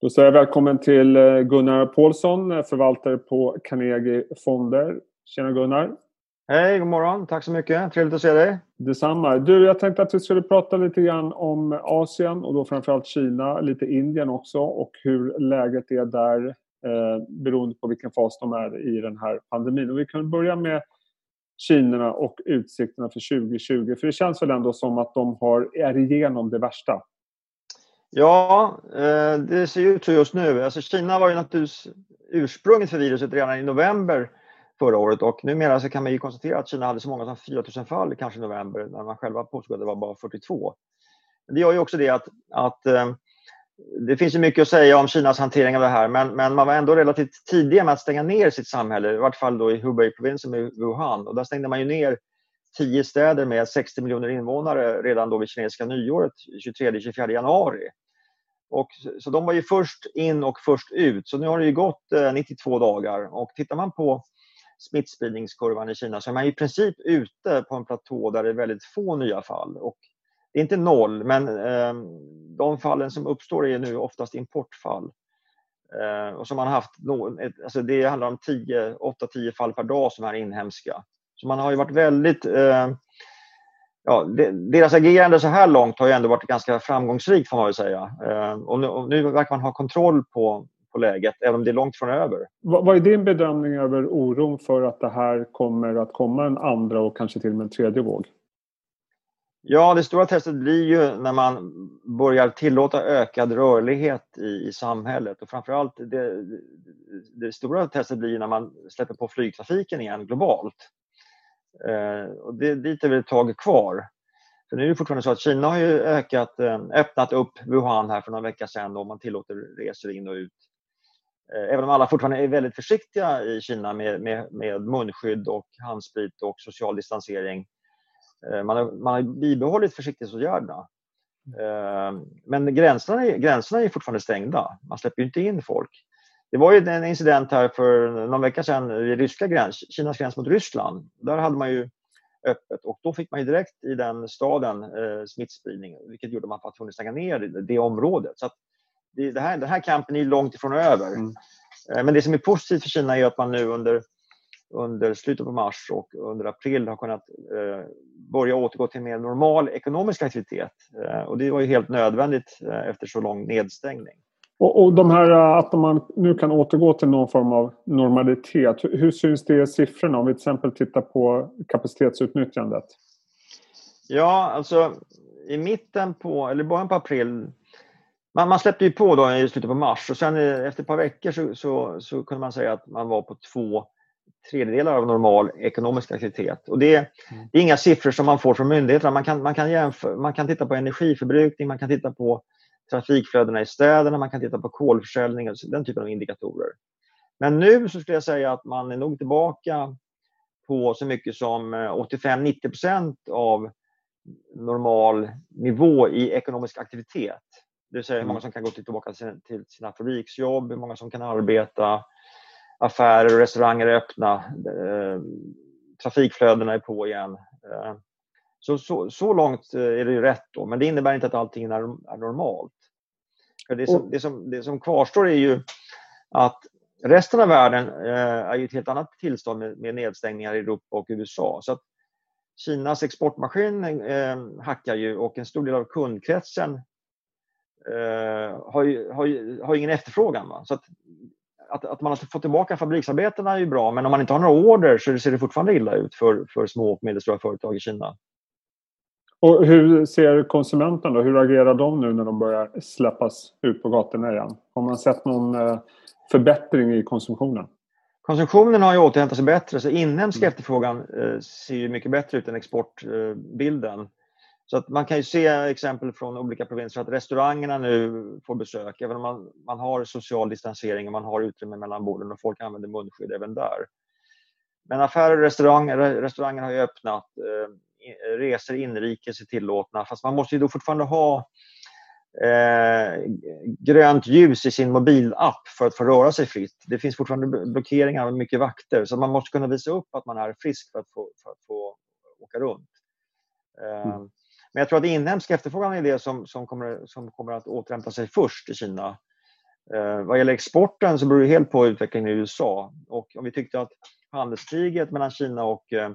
Då säger jag välkommen till eh, Gunnar Paulsson, eh, förvaltare på Carnegie Fonder. Tjena Gunnar! Hej, god morgon. Tack så mycket. Trevligt att se dig. Detsamma. Du, jag tänkte att vi skulle prata lite grann om Asien och då framförallt Kina, lite Indien också och hur läget är där eh, beroende på vilken fas de är i den här pandemin. Och vi kan börja med Kina och utsikterna för 2020. För det känns väl ändå som att de har, är igenom det värsta. Ja, eh, det ser ut så just nu. Alltså Kina var ju naturligtvis ursprunget för viruset redan i november förra året och numera så kan man ju konstatera att Kina hade så många som 4 000 fall kanske i november när man själva påstod att det var bara 42. Det gör ju också det att, att eh, det finns ju mycket att säga om Kinas hantering av det här men, men man var ändå relativt tidiga med att stänga ner sitt samhälle, i vart fall då i Hubei-provinsen med Wuhan och där stängde man ju ner tio städer med 60 miljoner invånare redan då vid kinesiska nyåret 23-24 januari. Och, så de var ju först in och först ut. Så nu har det ju gått eh, 92 dagar och tittar man på smittspridningskurvan i Kina så är man i princip ute på en platå där det är väldigt få nya fall. Och det är inte noll, men eh, de fallen som uppstår är nu oftast importfall. Eh, och som man haft, alltså det handlar om 8-10 fall per dag som är inhemska. Så man har ju varit väldigt eh, ja, deras agerande så här långt har ju ändå varit ganska framgångsrikt får man väl säga. Eh, och nu, och nu verkar man ha kontroll på, på läget, även om det är långt från över. Vad, vad är din bedömning över oron för att det här kommer att komma en andra och kanske till och med en tredje våg? Ja, det stora testet blir ju när man börjar tillåta ökad rörlighet i, i samhället och framförallt det, det stora testet blir när man släpper på flygtrafiken igen globalt. Eh, och det, dit är väl ett tag kvar. För nu är det fortfarande så att Kina har ju ökat, eh, öppnat upp Wuhan här för några veckor sedan och man tillåter resor in och ut. Eh, även om alla fortfarande är väldigt försiktiga i Kina med, med, med munskydd och handsprit och social distansering. Man har, man har bibehållit försiktighetsåtgärderna. Men gränserna är, gränserna är fortfarande stängda. Man släpper inte in folk. Det var ju en incident här för någon vecka sedan vid ryska gräns, Kinas gräns mot Ryssland. Där hade man ju öppet och då fick man direkt i den staden eh, smittspridning vilket gjorde att man var tvungen att stänga ner det, det området. Så det, det, här, den här kampen är långt ifrån över. Mm. Eh, men det som är positivt för Kina är att man nu under, under slutet på mars och under april har kunnat eh, börja återgå till mer normal ekonomisk aktivitet. Eh, och det var ju helt nödvändigt eh, efter så lång nedstängning. Och, och de här äh, att man nu kan återgå till någon form av normalitet. Hur, hur syns det i siffrorna om vi till exempel tittar på kapacitetsutnyttjandet? Ja, alltså i mitten på, eller början på april man, man släppte ju på då i slutet på mars och sen efter ett par veckor så, så, så, kunde man säga att man var på två tredjedelar av normal ekonomisk aktivitet. Och det, mm. det är inga siffror som man får från myndigheterna. Man kan, man, kan jämföra, man kan titta på energiförbrukning, man kan titta på trafikflödena i städerna, man kan titta på kolförsäljning och den typen av indikatorer. Men nu så skulle jag säga att man är nog tillbaka på så mycket som 85-90% av normal nivå i ekonomisk aktivitet. Det vill säga hur många mm. som kan gå tillbaka till sina fabriksjobb, hur många som kan arbeta, affärer och restauranger är öppna, eh, trafikflödena är på igen. Eh, så, så, så långt eh, är det rätt då, men det innebär inte att allting är normalt. För det, som, det, som, det som kvarstår är ju att resten av världen eh, är i ett helt annat tillstånd med, med nedstängningar i Europa och USA. Så Kinas exportmaskin eh, hackar ju och en stor del av kundkretsen eh, har, ju, har, ju, har ingen efterfrågan. Va? Så att, att, att, man har fått tillbaka fabriksarbetarna är ju bra men om man inte har några order så ser det fortfarande illa ut för, för små och medelstora företag i Kina. Och hur ser konsumenten då? Hur agerar de nu när de börjar släppas ut på gatorna igen? Har man sett någon eh, förbättring i konsumtionen? Konsumtionen har ju återhämtat sig bättre så inhemsk mm. efterfrågan eh, ser ju mycket bättre ut än exportbilden. Så att man kan ju se exempel från olika provinser att restaurangerna nu får besök, även om man, man har social distansering och man har utrymme mellan borden och folk använder munskydd även där. Men affärer och restauranger, restauranger har ju öppnat. Resor inrikes är tillåtna fast man måste ju då fortfarande ha eh, grönt ljus i sin mobilapp för att få röra sig fritt. Det finns fortfarande blockeringar och mycket vakter så man måste kunna visa upp att man är frisk för att få, för att få åka runt. Eh, mm. Men jag tror att inhemsk efterfrågan är det som, som, kommer, som kommer att återhämta sig först i Kina. Eh, vad gäller exporten så beror det helt på utvecklingen i USA. Och om vi tyckte att handelskriget mellan Kina och eh,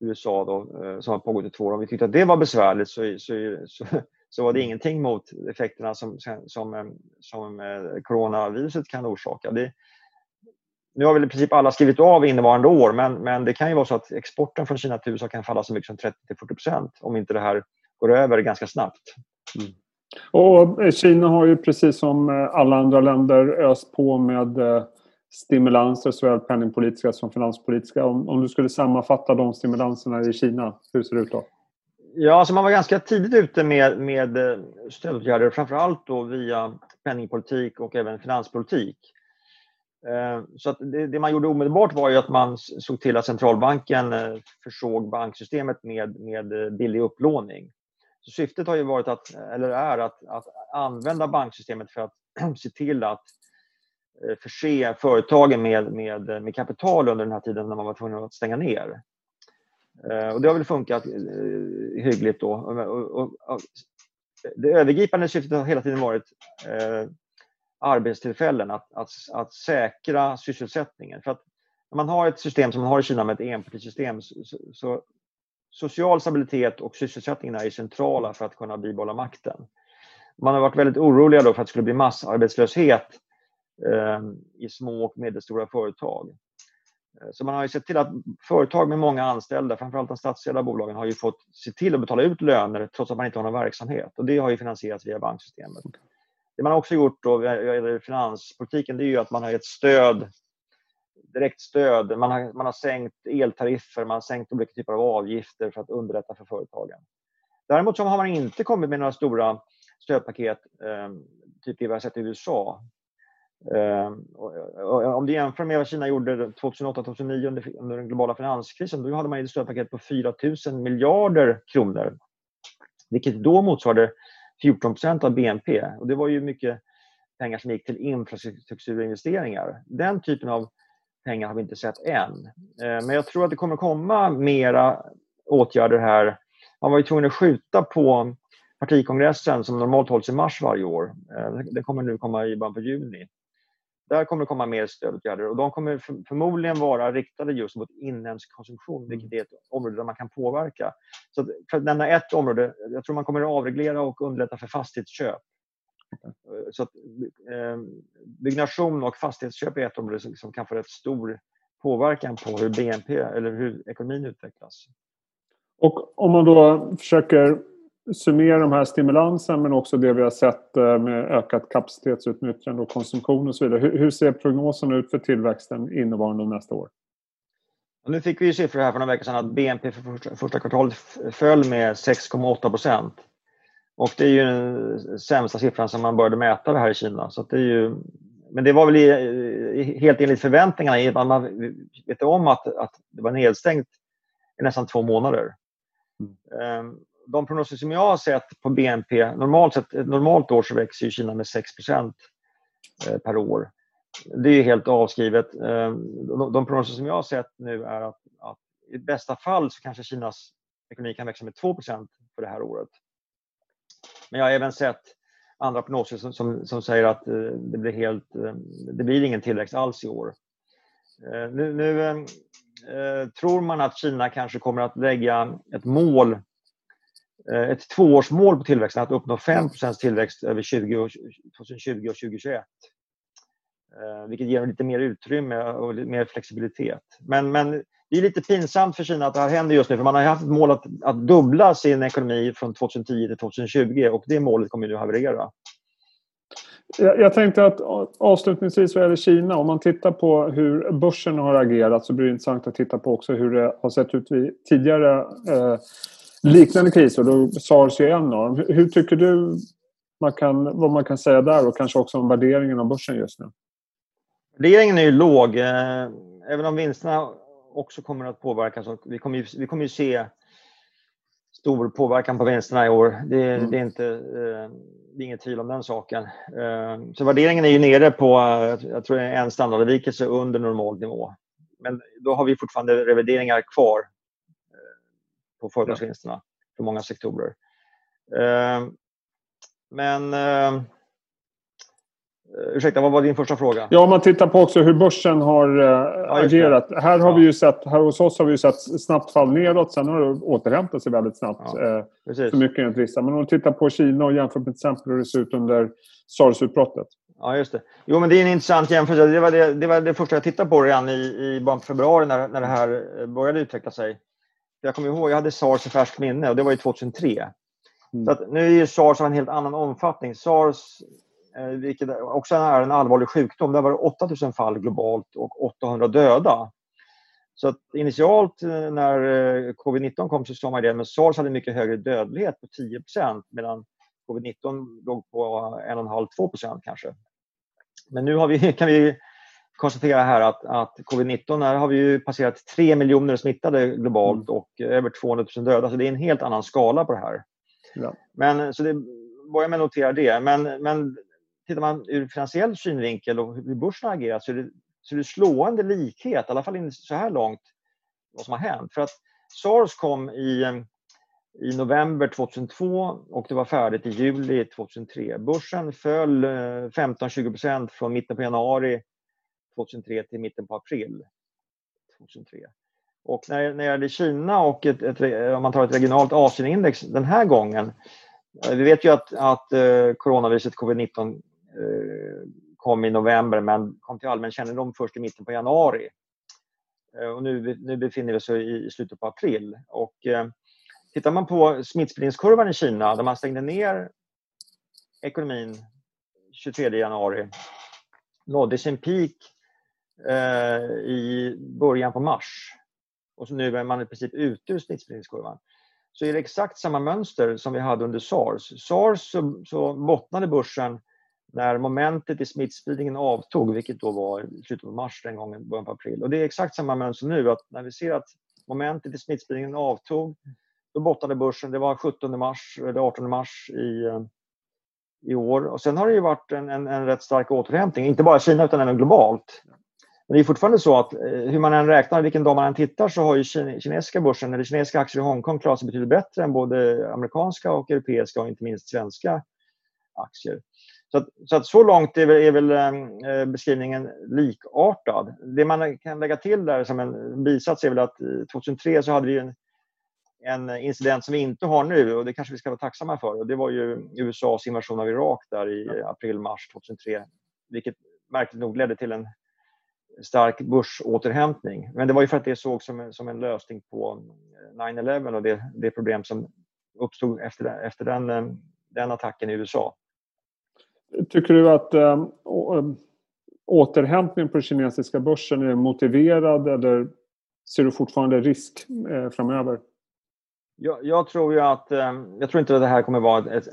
USA då, eh, som har pågått i två år, om vi tyckte att det var besvärligt så, så, så, så var det ingenting mot effekterna som, som, eh, som eh, coronaviruset kan orsaka. Det, nu har väl i princip alla skrivit av innevarande år men, men det kan ju vara så att exporten från Kina till USA kan falla så mycket som 30-40% om inte det här går över ganska snabbt. Mm. Och Kina har ju precis som alla andra länder öst på med stimulanser, såväl penningpolitiska som finanspolitiska. Om, om du skulle sammanfatta de stimulanserna i Kina, hur ser det ut då? Ja, alltså man var ganska tidigt ute med, med eh, stödåtgärder, framförallt då via penningpolitik och även finanspolitik. Eh, så att det, det, man gjorde omedelbart var ju att man såg till att centralbanken eh, försåg banksystemet med, med billig upplåning. Så syftet har ju varit att, eller är att, att använda banksystemet för att se till att Eh, förse företagen med, med, eh, med kapital under den här tiden när man var tvungen att stänga ner. Eh, och det har väl funkat hyggligt då. Och, och, och, det övergripande syftet har hela tiden varit eh, arbetstillfällen, att, att, att säkra sysselsättningen. För att när man har ett system som man har i Kina med ett enpartisystem så, så, så social stabilitet och sysselsättningen är centrala för att kunna bibehålla makten. Man har varit väldigt oroliga då för att det skulle bli massarbetslöshet i små och medelstora företag. Eh, så man har ju sett till att företag med många anställda, framförallt de statsägda bolagen, har ju fått se till att betala ut löner trots att man inte har någon verksamhet. Och det har ju finansierats via banksystemet. Det man också gjort då i finanspolitiken det är ju att man har gett stöd, direkt stöd. Man har, man har sänkt eltariffer, man har sänkt olika typer av avgifter för att underlätta för företagen. Däremot så har man inte kommit med några stora stödpaket, eh, typ det vi har sett i USA. Ehm, om du jämför med vad Kina gjorde 2008-2009 under, under den globala finanskrisen, då hade man ett stödpaket på 4 000 miljarder kronor. Vilket då motsvarade 14 procent av BNP. Och det var ju mycket pengar som gick till infrastrukturinvesteringar. Den typen av pengar har vi inte sett än. Ehm, men jag tror att det kommer komma mera åtgärder här. Man var ju tvungen att skjuta på partikongressen som normalt hålls i mars varje år. Ehm, det kommer nu komma i början på juni. Där kommer det komma mer stödåtgärder och de kommer förmodligen vara riktade just mot inhemsk konsumtion, vilket är ett område där man kan påverka. Så för att nämna ett område, jag tror man kommer att avreglera och underlätta för fastighetsköp. Så att, eh, byggnation och fastighetsköp är ett område som, som kan få rätt stor påverkan på hur BNP eller hur ekonomin utvecklas. Och om man då försöker summera de här stimulansen men också det vi har sett eh, med ökat kapacitetsutnyttjande och konsumtion och så vidare. Hur, ser prognoserna ut för tillväxten innevarande och nästa år? nu fick vi ju siffror här för några veckor sedan att BNP för första, första kvartalet föll med 6,8 procent. Och det är ju den sämsta siffran som man började mäta det här i Kina. Så det är ju, men det var väl i, helt enligt förväntningarna. Man vet om att, att det var nedstängt i nästan två månader. Mm. Um, de prognoser som jag har sett på BNP, normalt sett, ett normalt år så växer Kina med 6 eh, per år. Det är helt avskrivet. Eh, de prognoser som jag har sett nu är att, att i bästa fall så kanske Kinas ekonomi kan växa med 2% för det här året. Men jag har även sett andra prognoser som, som, som säger att eh, det blir, helt, det blir ingen tillväxt alls i år. Nu, nu tror man att Kina kanske kommer att lägga ett mål ett tvåårsmål på tillväxten, att uppnå 5% tillväxt över 20, 2020 och 2021. Eh, vilket ger lite mer utrymme och mer flexibilitet. Men, men det är lite pinsamt för Kina att det här händer just nu, för man har haft ett mål att, att dubbla sin ekonomi från 2010 till 2020 och det målet kommer nu haverera. Jag, jag tänkte att avslutningsvis vad gäller Kina, om man tittar på hur börsen har agerat så blir det intressant att titta på också hur det har sett ut vid tidigare eh, liknande kriser. Då sars ju en av dem. Hur tycker du man kan, vad man kan säga där och kanske också om värderingen av börsen just nu? Värderingen är ju låg. Eh, även om vinsterna också kommer att påverkas. Vi kommer ju, vi kommer ju se stor påverkan på vinsterna i år. Det, mm. det är inte, eh, det är inget tvivel om den saken. Eh, så värderingen är ju nere på, jag tror en standardavvikelse under normal nivå. Men då har vi fortfarande revideringar kvar på företagsvinsterna för många sektorer. Ehm, men Uh, ursäkta, vad var din första fråga? Ja, om man tittar på också hur börsen har uh, ja, agerat. Här, har ja. vi ju sett, här hos oss har vi sett snabbt fall neråt. Sen har det återhämtat sig väldigt snabbt. Ja, uh, så mycket enligt vissa. Men om man tittar på Kina och jämför med till exempel hur det ser ut under sars-utbrottet. Ja, just det. Jo, men det är en intressant jämförelse. Det var det, det, var det första jag tittade på redan i, i början på februari när, när det här började utveckla sig. Jag kommer ihåg, jag hade sars i färskt minne och det var ju 2003. Mm. Så nu är sars av en helt annan omfattning. Sars, eh, vilket också är en allvarlig sjukdom, där var det 8000 fall globalt och 800 döda. Så att initialt eh, när eh, covid-19 kom så sa man det, men sars hade mycket högre dödlighet på 10% medan covid-19 låg på 1,5-2% kanske. Men nu vi, kan vi konstatera här att, att covid-19, här har vi ju passerat 3 miljoner smittade globalt mm. och över 200 000 döda, så det är en helt annan skala på det här. Ja. Men, så det börjar med att notera det. Men, men tittar man ur finansiell synvinkel och hur börsen har agerat så är det, så är det slående likhet, i alla fall så här långt, vad som har hänt. För att SARS kom i, i november 2002 och det var färdigt i juli 2003. Börsen föll 15-20 eh, från mitten på januari 2003 till mitten på april 2003. Och när, när det gäller Kina och ett, ett, om man tar ett regionalt Asienindex den här gången. Eh, vi vet ju att, att eh, coronaviruset covid-19 eh, kom i november men kom till allmän kännedom först i mitten på januari. Eh, och nu, nu befinner vi oss i, i slutet på april. Och, eh, tittar man på smittspridningskurvan i Kina där man stängde ner ekonomin 23 januari nådde sin peak Eh, i början på mars och så nu är man i princip ute ur smittspridningskurvan så är det exakt samma mönster som vi hade under sars. Sars så, så bottnade börsen när momentet i smittspridningen avtog, vilket då var i slutet av mars den gången, början på april. Och det är exakt samma mönster nu, att när vi ser att momentet i smittspridningen avtog, då bottnade börsen, det var 17 mars eller 18 mars i, eh, i år. Och sen har det ju varit en, en, en rätt stark återhämtning, inte bara i Kina utan även globalt. Men det är fortfarande så att eh, hur man än räknar, vilken dag man än tittar så har ju kinesiska börsen, eller kinesiska aktier i Hongkong klarat sig betydligt bättre än både amerikanska och europeiska och inte minst svenska aktier. Så, att, så, att så långt är väl, är väl eh, beskrivningen likartad. Det man kan lägga till där som en bisats är väl att 2003 så hade vi en, en incident som vi inte har nu och det kanske vi ska vara tacksamma för. Och det var ju USAs invasion av Irak där i april-mars 2003. Vilket märkligt nog ledde till en stark börsåterhämtning. Men det var ju för att det såg som en, som en lösning på 9-11 och det, det problem som uppstod efter, efter den, eh, den attacken i USA. Tycker du att äh, återhämtningen på den kinesiska börsen är motiverad eller ser du fortfarande risk äh, framöver? Jag, jag, tror ju att, jag tror inte att det här kommer vara ett, ett,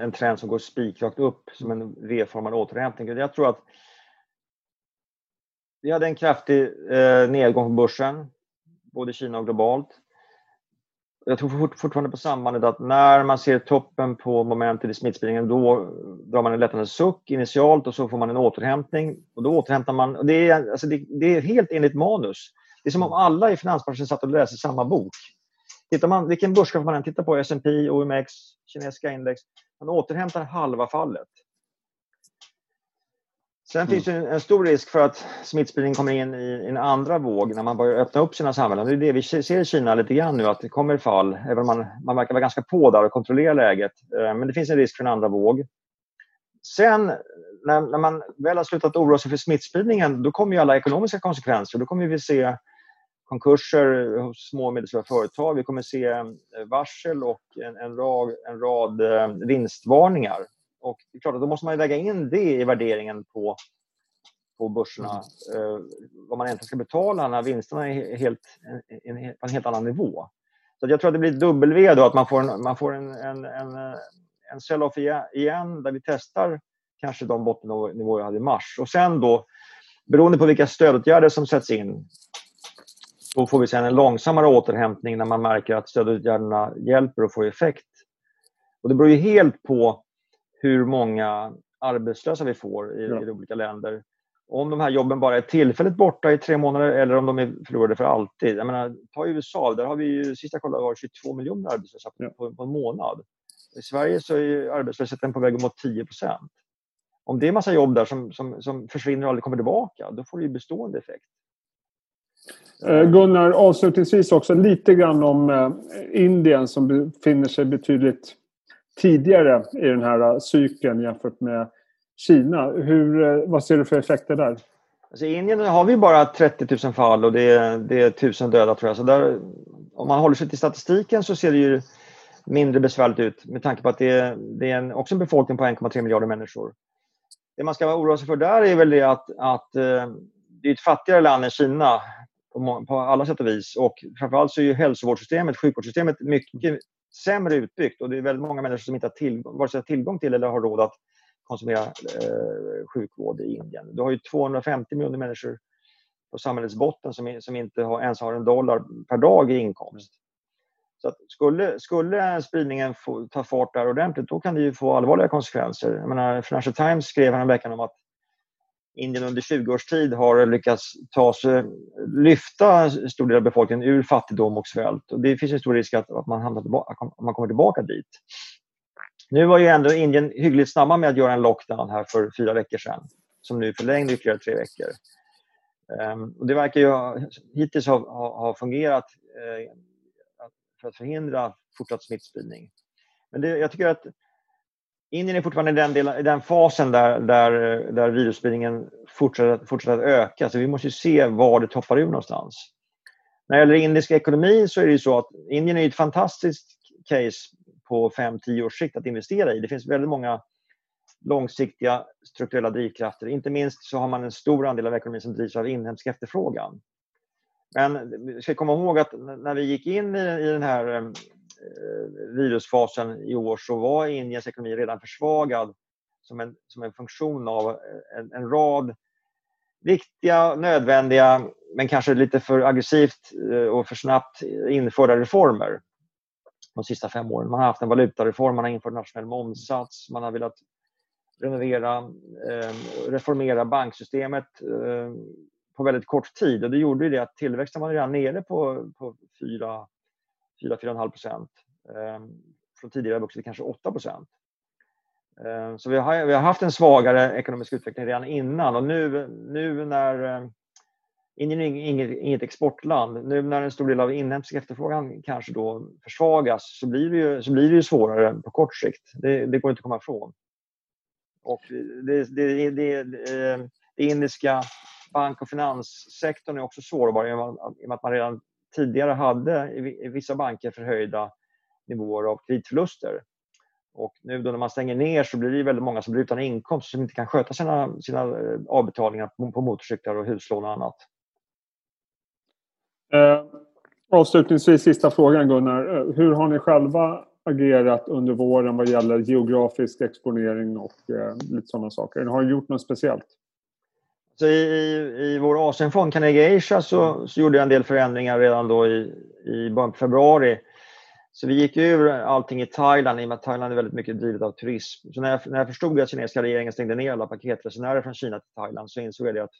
en trend som går spikrakt upp som en V-formad återhämtning. Jag tror att vi hade en kraftig eh, nedgång på börsen, både i Kina och globalt. Jag tror fort, fortfarande på sambandet att när man ser toppen på momentet i smittspridningen då drar man en lättnadens suck initialt och så får man en återhämtning. Och då återhämtar man. Och det, är, alltså det, det är helt enligt manus. Det är som om alla i finansbranschen satt och läste samma bok. Tittar man, vilken börs man än tittar på, S&P, OMX, kinesiska index, man återhämtar halva fallet. Sen mm. finns det en stor risk för att smittspridning kommer in i en andra våg när man börjar öppna upp sina samhällen. Det är det vi ser i Kina lite grann nu, att det kommer fall, även om man, man verkar vara ganska på där och kontrollera läget. Eh, men det finns en risk för en andra våg. Sen när, när man väl har slutat oroa sig för smittspridningen, då kommer ju alla ekonomiska konsekvenser. Då kommer vi se konkurser hos små och medelstora företag. Vi kommer se eh, varsel och en, en, rad, en rad eh, vinstvarningar. Och det är klart då måste man väga in det i värderingen på, på börserna. Mm. Eh, vad man egentligen ska betala när vinsterna är helt, en, en, på en helt annan nivå. Så jag tror att det blir W då, att man får en, man får en, en, en, en sell-off igen där vi testar kanske de bottennivåer vi hade i mars. Och sen då, beroende på vilka stödåtgärder som sätts in, då får vi sen en långsammare återhämtning när man märker att stödåtgärderna hjälper och får effekt. Och det beror ju helt på hur många arbetslösa vi får i, ja. i olika länder. Om de här jobben bara är tillfälligt borta i tre månader eller om de är förlorade för alltid. Jag menar, ta USA, där har vi ju, sist jag kollade var 22 miljoner arbetslösa på, ja. på, på, en månad. I Sverige så är arbetslösheten på väg mot 10 procent. om det är massa jobb där som, som, som försvinner och aldrig kommer tillbaka, då får det ju bestående effekt. Eh, Gunnar, avslutningsvis också lite grann om eh, Indien som befinner sig betydligt tidigare i den här eh, cykeln jämfört med Kina. Hur, eh, vad ser du för effekter där? Alltså I Indien har vi bara 30 000 fall och det är, det är 1000 döda tror jag. Så där, om man håller sig till statistiken så ser det ju mindre besvärligt ut med tanke på att det är, det är en, också en befolkning på 1,3 miljarder människor. Det man ska oroa sig för där är väl det att, att eh, det är ett fattigare land än Kina på, på alla sätt och vis. Och framförallt så är ju hälsovårdssystemet, sjukvårdssystemet mycket sämre utbyggt och det är väldigt många människor som inte har tillgång, vare sig har tillgång till eller har råd att konsumera eh, sjukvård i Indien. Du har ju 250 miljoner människor på samhällets botten som, som inte har, ens har en dollar per dag i inkomst. Så att skulle, skulle spridningen få, ta fart där ordentligt då kan det ju få allvarliga konsekvenser. Jag menar, Financial Times skrev häromveckan om att Indien under 20 års tid har lyckats ta sig, lyfta en stor del av befolkningen ur fattigdom och svält. Och det finns en stor risk att, att man, hamnar tillbaka, att man kommer tillbaka dit. Nu var ju ändå Indien hyggligt snabba med att göra en lockdown här för fyra veckor sedan som nu förlängde ytterligare tre veckor. Um, och det verkar ju hittills ha, ha, ha fungerat eh, för att förhindra fortsatt smittspridning. Men det, jag tycker att Indien är fortfarande i den, delen, i den fasen där, där, där virusspridningen fortsätter, fortsätter att öka. Så vi måste se var det toppar ur någonstans. När det gäller indisk ekonomi så är det ju så att Indien är ett fantastiskt case på 5-10 års sikt att investera i. Det finns väldigt många långsiktiga strukturella drivkrafter. Inte minst så har man en stor andel av ekonomin som drivs av inhemsk efterfrågan. Men vi ska komma ihåg att när vi gick in i, den här Eh, virusfasen i år så var Indiens ekonomi redan försvagad som en, som en funktion av eh, en, en rad viktiga, nödvändiga men kanske lite för aggressivt eh, och för snabbt införda reformer de sista fem åren. Man har haft en valutareform, man har infört nationell momssats, man har velat renovera, reformera banksystemet på väldigt kort tid och det gjorde ju det att tillväxten var redan nere på, på 4-4,5 procent. Ehm, från tidigare vuxit kanske 8 procent. Ehm, så vi har, vi har haft en svagare ekonomisk utveckling redan innan och nu, nu när ehm, Indien är inget, inget exportland. Nu när en stor del av inhemsk efterfrågan kanske då försvagas så blir det ju, så blir det ju svårare på kort sikt. Det, det går inte att komma ifrån. Och det, det, det, det indiska bank och finanssektorn är också sårbar i och med att man redan tidigare hade i vissa banker förhöjda nivåer av kreditförluster. Och nu då när man stänger ner så blir det väldigt många som blir utan inkomst som inte kan sköta sina, sina eh, avbetalningar på, på motorcyklar och huslån och annat. Eh, avslutningsvis sista frågan Gunnar. Eh, hur har ni själva agerat under våren vad gäller geografisk exponering och eh, lite sådana saker? Har ni gjort något speciellt? Så i, i, vår Asienfond, Carnegie Asia, så, så, gjorde jag en del förändringar redan då i, i början på februari. Så vi gick ur allting i Thailand i och med att Thailand är väldigt mycket drivet av turism. Så när jag, när jag förstod att kinesiska regeringen stängde ner alla paketresenärer från Kina till Thailand så insåg jag att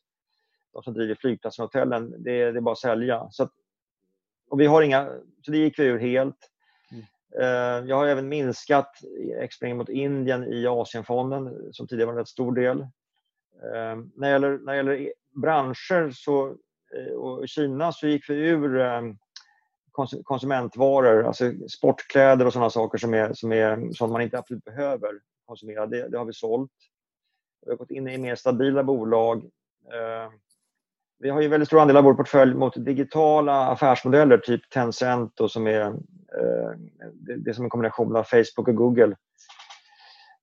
de som driver flygplatsen och hotellen, det, det är bara att sälja. Så att, och vi har inga, så det gick vi ur helt. Mm. Uh, jag har även minskat exponering mot Indien i Asienfonden som tidigare var en rätt stor del. Eh, när, det gäller, när det gäller branscher så, eh, och Kina så gick vi ur eh, konsumentvaror, alltså sportkläder och sådana saker som, är, som, är, som man inte absolut behöver konsumera. Det, det har vi sålt. Vi har gått in i mer stabila bolag vi har ju väldigt stor andel av vår portfölj mot digitala affärsmodeller, typ Tencent och som är det, det är som en kombination av Facebook och Google.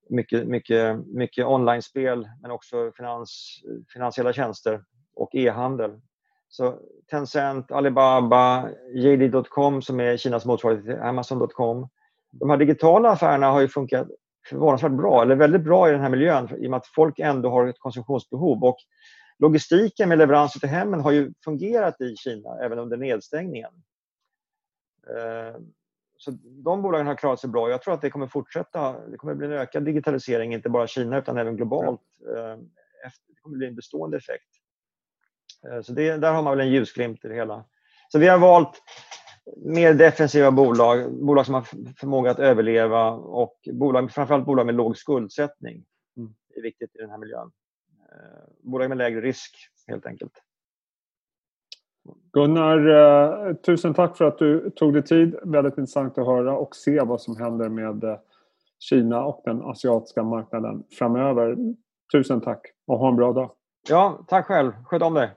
Mycket, mycket, mycket online-spel men också finans, finansiella tjänster och e-handel. Så Tencent, Alibaba, JD.com som är Kinas motsvarighet till Amazon.com. De här digitala affärerna har ju funkat förvånansvärt bra, eller väldigt bra i den här miljön i och med att folk ändå har ett konsumtionsbehov. Och logistiken med leveranser till hemmen har ju fungerat i Kina även under nedstängningen. Eh, Eh, så de bolagen har klarat sig bra. Jag tror att det kommer fortsätta. Det kommer bli en ökad digitalisering, inte bara i Kina utan även globalt. Eh, det kommer bli en bestående effekt. Eh, så det, där har man väl en ljusglimt i det hela. Så vi har valt mer defensiva bolag, bolag som har förmåga att överleva och bolag, framförallt bolag med låg skuldsättning är viktigt i den här miljön. Bolag med lägre risk helt enkelt. Gunnar, eh, tusen tack för att du tog dig tid. Väldigt intressant att höra och se vad som händer med eh, Kina och den asiatiska marknaden framöver. Tusen tack och ha en bra dag. Ja, tack själv. Sköt om dig.